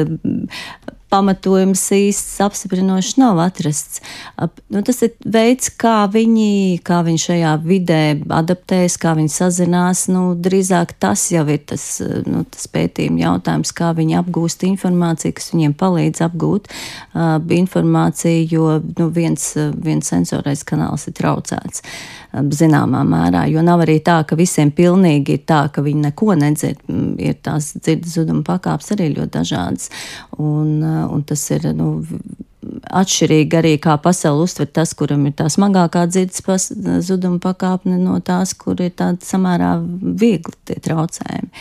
pamatojums īsts apstiprinošs nav atrasts. Nu, tas ir veids, kā viņi, kā viņi šajā vidē adaptējas, kā viņi sazinās. Nu, drīzāk tas jau ir tas, nu, tas pētījuma jautājums, kā viņi apgūst informāciju, kas viņiem palīdz apgūt uh, informāciju, jo nu, viens, viens sensorais kanāls ir traucēts zināmā mērā, jo nav arī tā, ka visiem pilnīgi ir tā, ka viņi neko nedzird. Ir tās dzirdes zuduma pakāpes arī ļoti dažādas. Un, un tas ir nu, atšķirīgi arī kā pasauli uztver tas, kuram ir tā smagākā dzirdes zuduma pakāpne no tās, kur ir tāda samērā viegli tie traucējumi.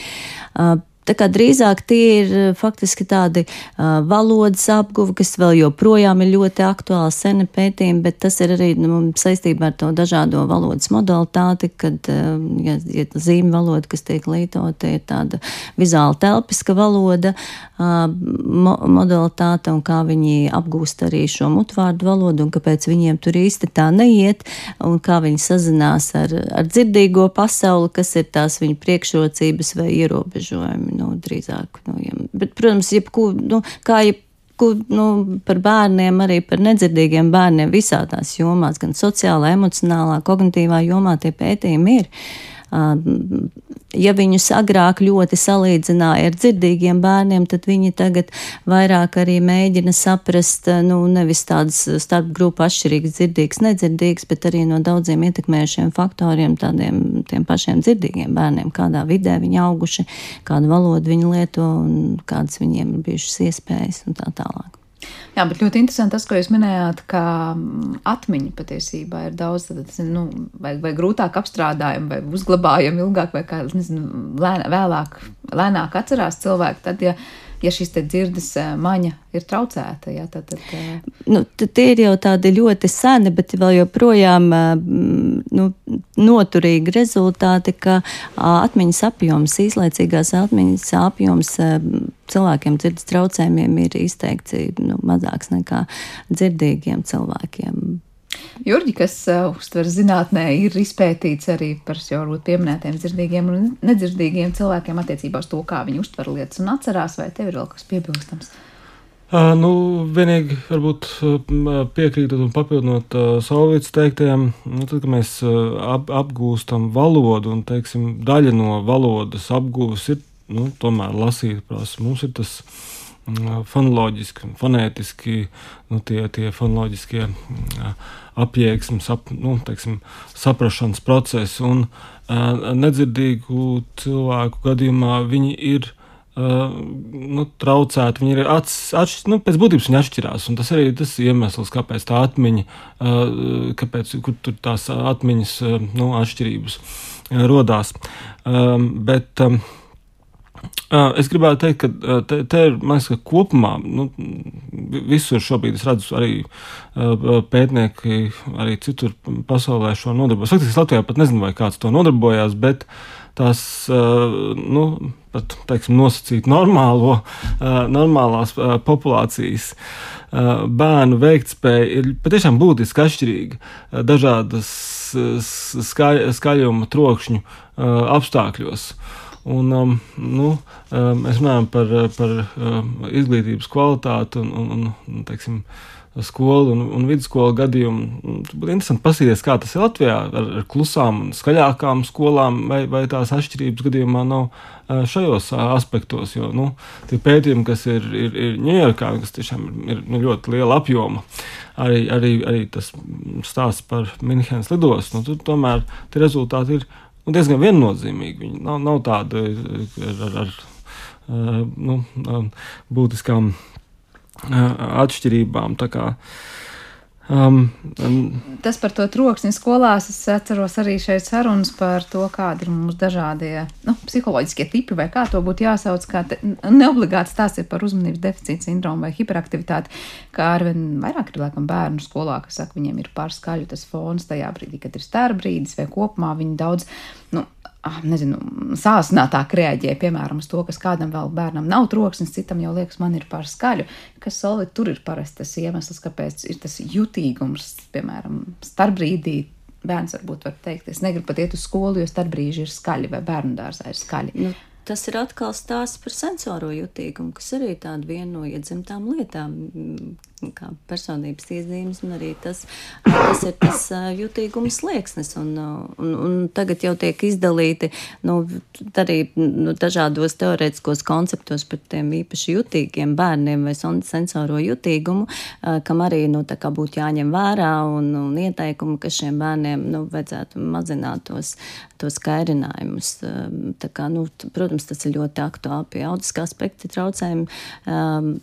Tā kā drīzāk tie ir eh, faktiski tādi uh, valodas apguvi, kas vēl joprojām ir ļoti aktuāli, seni pētījumi, bet tas ir arī nu, saistībā ar to dažādo valodas modalitāti, kad, uh, ja, ja zīme valoda, kas tiek lietota, ir tāda vizuāla telpiska valoda uh, mo modalitāte un kā viņi apgūst arī šo mutvārdu valodu un kāpēc viņiem tur īsti tā neiet un kā viņi sazinās ar, ar dzirdīgo pasauli, kas ir tās viņu priekšrocības vai ierobežojumi nu, drīzāk. Nu, ja, bet, protams, jebku, nu, kā jebku nu, par bērniem, arī par nedzirdīgiem bērniem visādās jomās, gan sociālā, emocionālā, kognitīvā jomā tie pētījumi ir. Ja viņus agrāk ļoti salīdzināja ar dzirdīgiem bērniem, tad viņi tagad vairāk arī mēģina saprast, nu, nevis tādas starpgrupu atšķirīgas dzirdīgas, nedzirdīgas, bet arī no daudziem ietekmējušiem faktoriem, tādiem tiem pašiem dzirdīgiem bērniem, kādā vidē viņi auguši, kādu valodu viņi lieto un kādas viņiem ir bijušas iespējas un tā tālāk. Jā, bet ļoti interesanti tas, ko jūs minējāt, ka mm, atmiņa patiesībā ir daudz, tad, nu, vai, vai grūtāk apstrādājama, vai uzglabājama ilgāk, vai kā, nezinu, lēnāk, vēlāk, lēnāk atcerās cilvēki. Tad, ja ja šis dzirdes maņa ir traucēta. Jā, tad, tad, nu, tie ir jau tādi ļoti seni, bet vēl joprojām nu, noturīgi rezultāti, ka atmiņas apjoms, īslaicīgās atmiņas apjoms cilvēkiem dzirdes traucējumiem ir izteikti nu, mazāks nekā dzirdīgiem cilvēkiem. Jurģi, kas uh, uztver zinātnē, ir izpētīts arī par jau pieminētiem dzirdīgiem un nedzirdīgiem cilvēkiem attiecībā uz to, kā viņi uztver lietas un atcerās, vai tev ir vēl kas piebilstams? Uh, nu, vienīgi varbūt piekrītot un papildinot uh, Saulītas teiktajam, nu, tad, kad mēs uh, ap, apgūstam valodu un, teiksim, daļa no valodas apgūves ir, nu, tomēr lasīt prasa. Mums ir tas fonoloģiski, fonētiski, nu, tie, tie fonoloģiskie uh, apjēgsmes, ap, nu, teiksim, saprašanas procesi un uh, nedzirdīgu cilvēku gadījumā viņi ir Uh, nu, traucēti. Viņi ir atšķirīgi, nu, pēc būtības viņi atšķirās. Tas arī ir tas iemesls, kāpēc tā atmiņa, uh, kāpēc tur tās atmiņas uh, nu, atšķirības uh, rodās. Um, bet, um, Es gribētu teikt, ka te, te ir liekas, ka kopumā nu, visur šobrīd es redzu arī pētnieki, arī citur pasaulē šo nodarbojas. Faktiski Latvijā pat nezinu, vai kāds to nodarbojās, bet tās nu, pat teiksim, nosacīt normālo, normālās populācijas bērnu veiktspēja ir patiešām būtiski atšķirīga dažādas skaļ, skaļuma trokšņu apstākļos. Un, um, nu, um, mēs runājam par, par um, izglītības kvalitāti un, un, un teiksim, skolu un, un vidusskolu gadījumu. Būtu interesanti paskatīties, kā tas ir Latvijā ar, ar klusām un skaļākām skolām, vai, vai tās atšķirības gadījumā nav šajos aspektos. Jo nu, tie pētījumi, kas ir, ir, ir Ņujorkā, kas tiešām ir nu, ļoti liela apjoma, arī, arī, arī tas stāsts par Minhenes lidostu, nu, tur tomēr tie rezultāti ir nu, diezgan viennozīmīgi. Viņi nav, nav tādi ar, ar, ar nu, būtiskām atšķirībām. Um, um, Tas par to troksni skolās. Es atceros arī šeit sarunas par to, kādi ir mūsu dažādie nu, psiholoģiskie tipi, vai kā to būtu jāsauc. Te, neobligāti stāsts ir par uzmanības deficīta sindromu vai hiperaktivitāti, kā arvien vairāk ir laikam bērnu skolā, kas saka, viņiem ir pārskaļu tas fons tajā brīdī, kad ir starbrīdis vai kopumā viņi daudz. Nu, nezinu, sāsinātāk reaģē, piemēram, uz to, kas kādam vēl bērnam nav troksnis, citam jau liekas, man ir par skaļu. Kas solvi tur ir parasti tas iemesls, kāpēc ir tas jutīgums, piemēram, starpbrīdī. Bērns varbūt var teikt, es negribu pat iet uz skolu, jo starpbrīži ir skaļi vai bērnu dārzā ir skaļi. Nu, Tas ir atkal stāsts par sensoro jutīgumu, kas arī tāda viena no iedzimtām lietām, kā personības iezīmes, un arī tas, tas ir tas jutīgums slieksnis. Un, un, un tagad jau tiek izdalīti nu, arī nu, dažādos teorētiskos konceptos par tiem īpaši jutīgiem bērniem vai sensoro jutīgumu, kam arī nu, būtu jāņem vērā un, un ieteikumi, ka šiem bērniem nu, vajadzētu mazināt tos, tos kairinājumus. Kā, nu, protams, tas ir ļoti aktuāli pie autiskā spektra traucējumiem.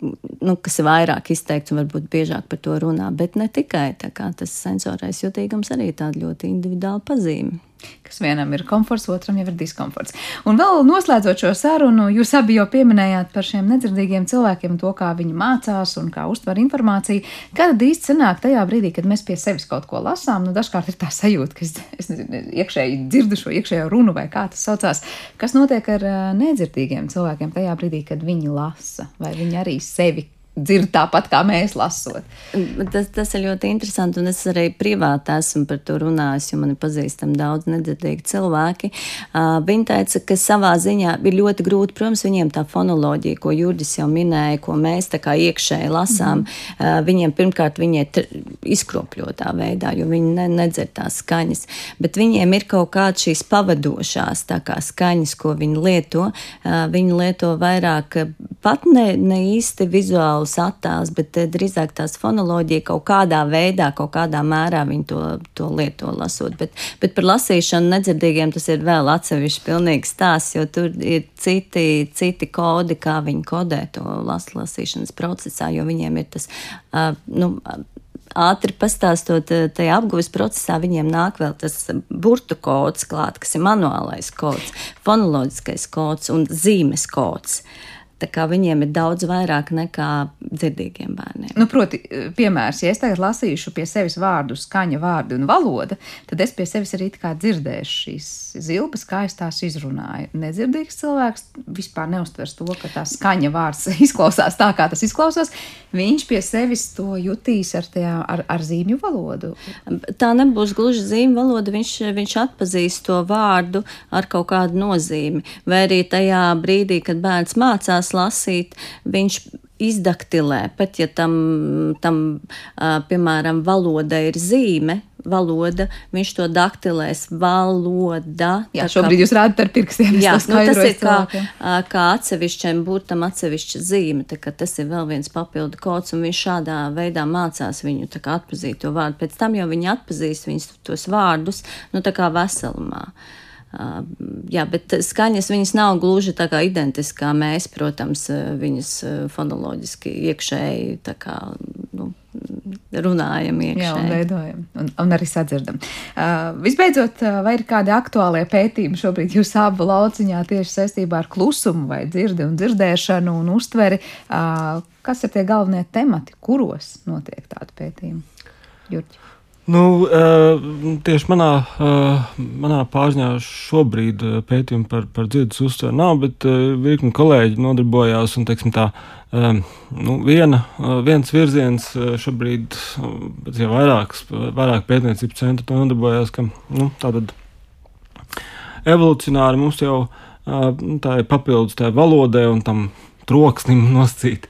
Nu, kas ir vairāk izteikts un varbūt biežāk par to runā, bet ne tikai tas sensorais jutīgums arī tāda ļoti individuāla pazīme kas vienam ir komforts, otram jau ir diskomforts. Un vēl noslēdzot šo sarunu, jūs abi jau pieminējāt par šiem nedzirdīgiem cilvēkiem, to, kā viņi mācās un kā uztver informāciju. Kad īsti sanāk tajā brīdī, kad mēs pie sevis kaut ko lasām, nu dažkārt ir tā sajūta, ka es, es nezinu, iekšēji dzirdu šo iekšējo runu vai kā tas saucās. Kas notiek ar nedzirdīgiem cilvēkiem tajā brīdī, kad viņi lasa, vai viņi arī sevi dzird tāpat kā mēs lasot. Tas, tas ir ļoti interesanti, un es arī privāti esmu par to runājis, jo man ir pazīstami daudz nedzirdīgi cilvēki. Uh, viņi teica, ka savā ziņā ir ļoti grūti, protams, viņiem tā fonoloģija, ko Jurģis jau minēja, ko mēs tā kā iekšēji lasām, mm -hmm. uh, viņiem pirmkārt viņi ir izkropļotā veidā, jo viņi ne, nedzird tās skaņas, bet viņiem ir kaut kādas šīs pavadošās kā skaņas, ko viņi lieto. Uh, viņi lieto vairāk pat ne, ne īsti vizuāli vizuāls attēls, bet eh, drīzāk tās fonoloģija kaut kādā veidā, kaut kādā mērā viņi to, to lieto lasot. Bet, bet par lasīšanu nedzirdīgiem tas ir vēl atsevišķi pilnīgs stāsts, jo tur ir citi, citi kodi, kā viņi kodē to las, lasīšanas procesā, jo viņiem ir tas, uh, nu, ātri pastāstot, tajā apgūves procesā viņiem nāk vēl tas burtu kods klāt, kas ir manuālais kods, fonoloģiskais kods un zīmes kods. Uh, Tā kā viņiem ir daudz vairāk nekā dzirdīgiem bērniem. Nu, proti, piemērs, ja es tagad lasīšu pie sevis vārdu, skaņa, vārdu un valoda, tad es pie sevis arī dzirdēšu šīs zilpas, kā es tās izrunāju. Nedzirdīgs cilvēks vispār neustvers to, ka tā skaņa vārds [LAUGHS] izklausās tā, kā tas izklausās. Viņš pie sevis to jutīs ar, tajā, ar, ar zīmju valodu. Tā nebūs gluži zīmju valoda, viņš, viņš atpazīst to vārdu ar kaut kādu nozīmi. Vai arī tajā brīdī, kad bērns mācās, mācās lasīt, viņš izdaktilē, pat ja tam, tam piemēram, valoda ir zīme, valoda, viņš to daktilēs valoda. Jā, šobrīd kā, jūs rādat ar pirkstiem. Jā, nu, tas ir kā, kā atsevišķiem burtam atsevišķa zīme, tā kā tas ir vēl viens papildu kods, un viņš šādā veidā mācās viņu tā kā atpazīt to vārdu. Pēc tam jau viņi atpazīst viņus tos vārdus, nu tā kā veselumā. Uh, Jā, bet skaņas viņas nav gluži tā kā identiski kā mēs, protams, viņas fonoloģiski iekšēji kā, nu, runājam iekšēji. Jā, un veidojam, un, un arī sadzirdam. Uh, visbeidzot, vai ir kādi aktuālie pētījumi šobrīd jūs abu lauciņā tieši saistībā ar klusumu vai dzirdi un dzirdēšanu un uztveri? Uh, kas ir tie galvenie temati, kuros notiek tādi pētījumi? Jurķi. Nu, tieši manā, manā pārziņā šobrīd pētījumi par, par dzirdes uztveri nav, bet virkni kolēģi nodarbojās. Un, teiksim, tā, nu, viena, viens virziens šobrīd, bet jau vairākas, vairāk pētniecības centri to nodarbojās, ka nu, tātad evolucionāri mums jau tā ir papildus tai valodai un tam troksnim [LAUGHS] noscīt.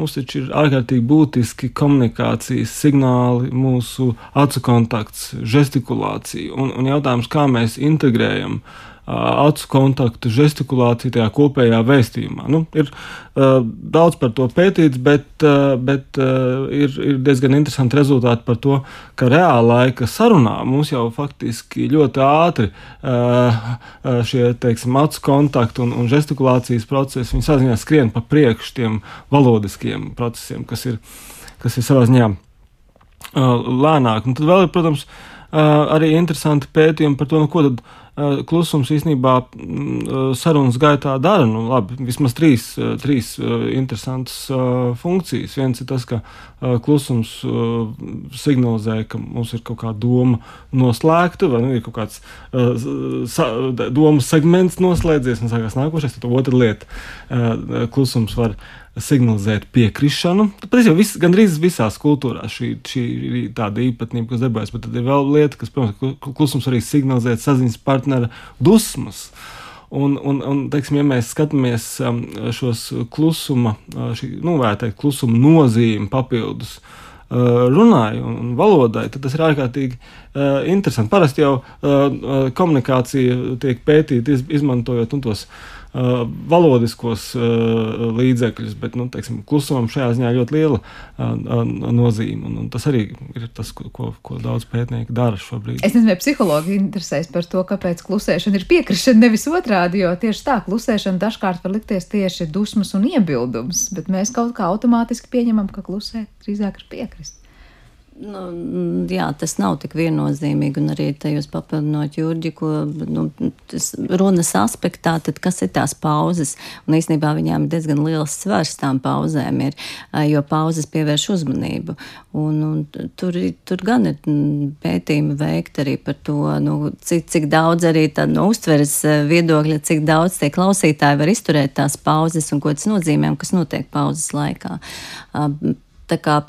Mums taču ir ārkārtīgi būtiski komunikācijas signāli, mūsu acu kontakts, gestikulācija un, un jautājums, kā mēs integrējam uh, acu kontaktu, gestikulāciju tajā kopējā vēstījumā. Nu, ir uh, daudz par to pētīts, bet, uh, bet uh, ir, ir diezgan interesanti rezultāti par to, ka reāla laika sarunā mums jau faktiski ļoti ātri šie teiksim, acu kontaktu un, un gestikulācijas procesi saziņā skrien pa priekšu tiem valodiskiem procesiem, kas ir, kas ir savā ziņā lēnāk. Un tad vēl ir, protams, arī interesanti pētījumi par to, nu, ko tad klusums īstenībā mm, sarunas gaitā dara. Nu, labi, vismaz trīs, trīs interesantas funkcijas. Viens ir tas, ka klusums signalizē, ka mums ir kaut kāda doma noslēgta, vai nu, ir kaut kāds domu segments noslēdzies, un sākās nākošais. Tad otra lieta - klusums var signalizēt piekrišanu. Tas jau viss, gandrīz visās kultūrās šī, šī ir tāda īpatnība, kas darbojas. Bet tad ir vēl lieta, kas, protams, klusums arī signalizē saziņas partnera dusmas. Un, un, un teiksim, ja mēs skatāmies um, šos klusuma, uh, šī, nu, teikt, klusuma nozīmi papildus uh, runai un valodai, tad tas ir ārkārtīgi uh, interesanti. Parasti jau komunikācija tiek pētīta izmantojot nu, tos uh, uh, valodiskos uh, līdzekļus, bet nu, teiksim, klusumam šajā ziņā ļoti liela uh, nozīme. Un, un tas arī ir tas, ko, ko daudz pētnieku dara šobrīd. Es nezinu, vai psihologi interesēs par to, kāpēc klusēšana ir piekrišana, nevis otrādi, jo tieši tā klusēšana dažkārt var likties tieši dusmas un iebildums, bet mēs kaut kā automātiski pieņemam, ka klusēt drīzāk ir piekrist. Nu, jā, tas nav tik viennozīmīgi. Un arī tajos papildinot Jurģi, ko nu, runas aspektā, tad kas ir tās pauzes? Un īstenībā viņām ir diezgan liels svars tām pauzēm, ir, jo pauzes pievērš uzmanību. Un, un tur, tur gan ir pētījumi veikt arī par to, nu, cik, cik daudz arī tāda no uztveres viedokļa, cik daudz tie klausītāji var izturēt tās pauzes un ko tas nozīmē un kas notiek pauzes laikā. Tā kā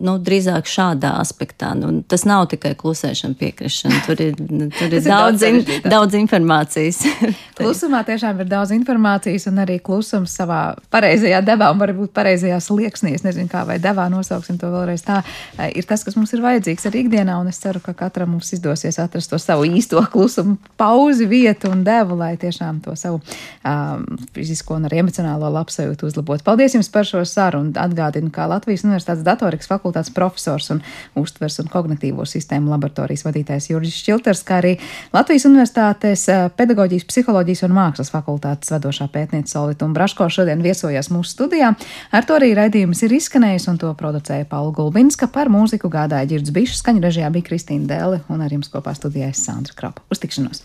nu, drīzāk šādā aspektā. Nu, tas nav tikai klusēšana, piekrišana. Tur ir, [LAUGHS] tur ir daudz, in, daudz informācijas. [LAUGHS] Klusumā tiešām ir daudz informācijas, un arī klusums savā pareizajā devā, un varbūt pareizajā slieksnī, es nezinu, kā vai devā nosauksim to vēlreiz tā, ir tas, kas mums ir vajadzīgs arī ikdienā, un es ceru, ka katram mums izdosies atrast to savu īsto [LAUGHS] klusumu pauzi, vietu un devu, lai tiešām to savu um, fizisko un arī emocionālo labsajūtu uzlabotu. Paldies jums par šo sarunu. Atgādinu, kā Latvijas Universitātes Universitātes datorikas fakultātes profesors un uztvers un kognitīvo sistēmu laboratorijas vadītājs Jurijs Čilters, kā arī Latvijas Universitātes eh, pedagoģijas, psiholoģijas un mākslas fakultātes vadošā pētniece Solvita un Braško šodien viesojās mūsu studijā. Ar to arī raidījums ir izskanējis un to producēja Paula Gulbinska. Par mūziku gādāja Girds Bišs, skaņu režijā bija Kristīna Dēle un ar jums kopā studijā es Sandra Krapa. Uz tikšanos!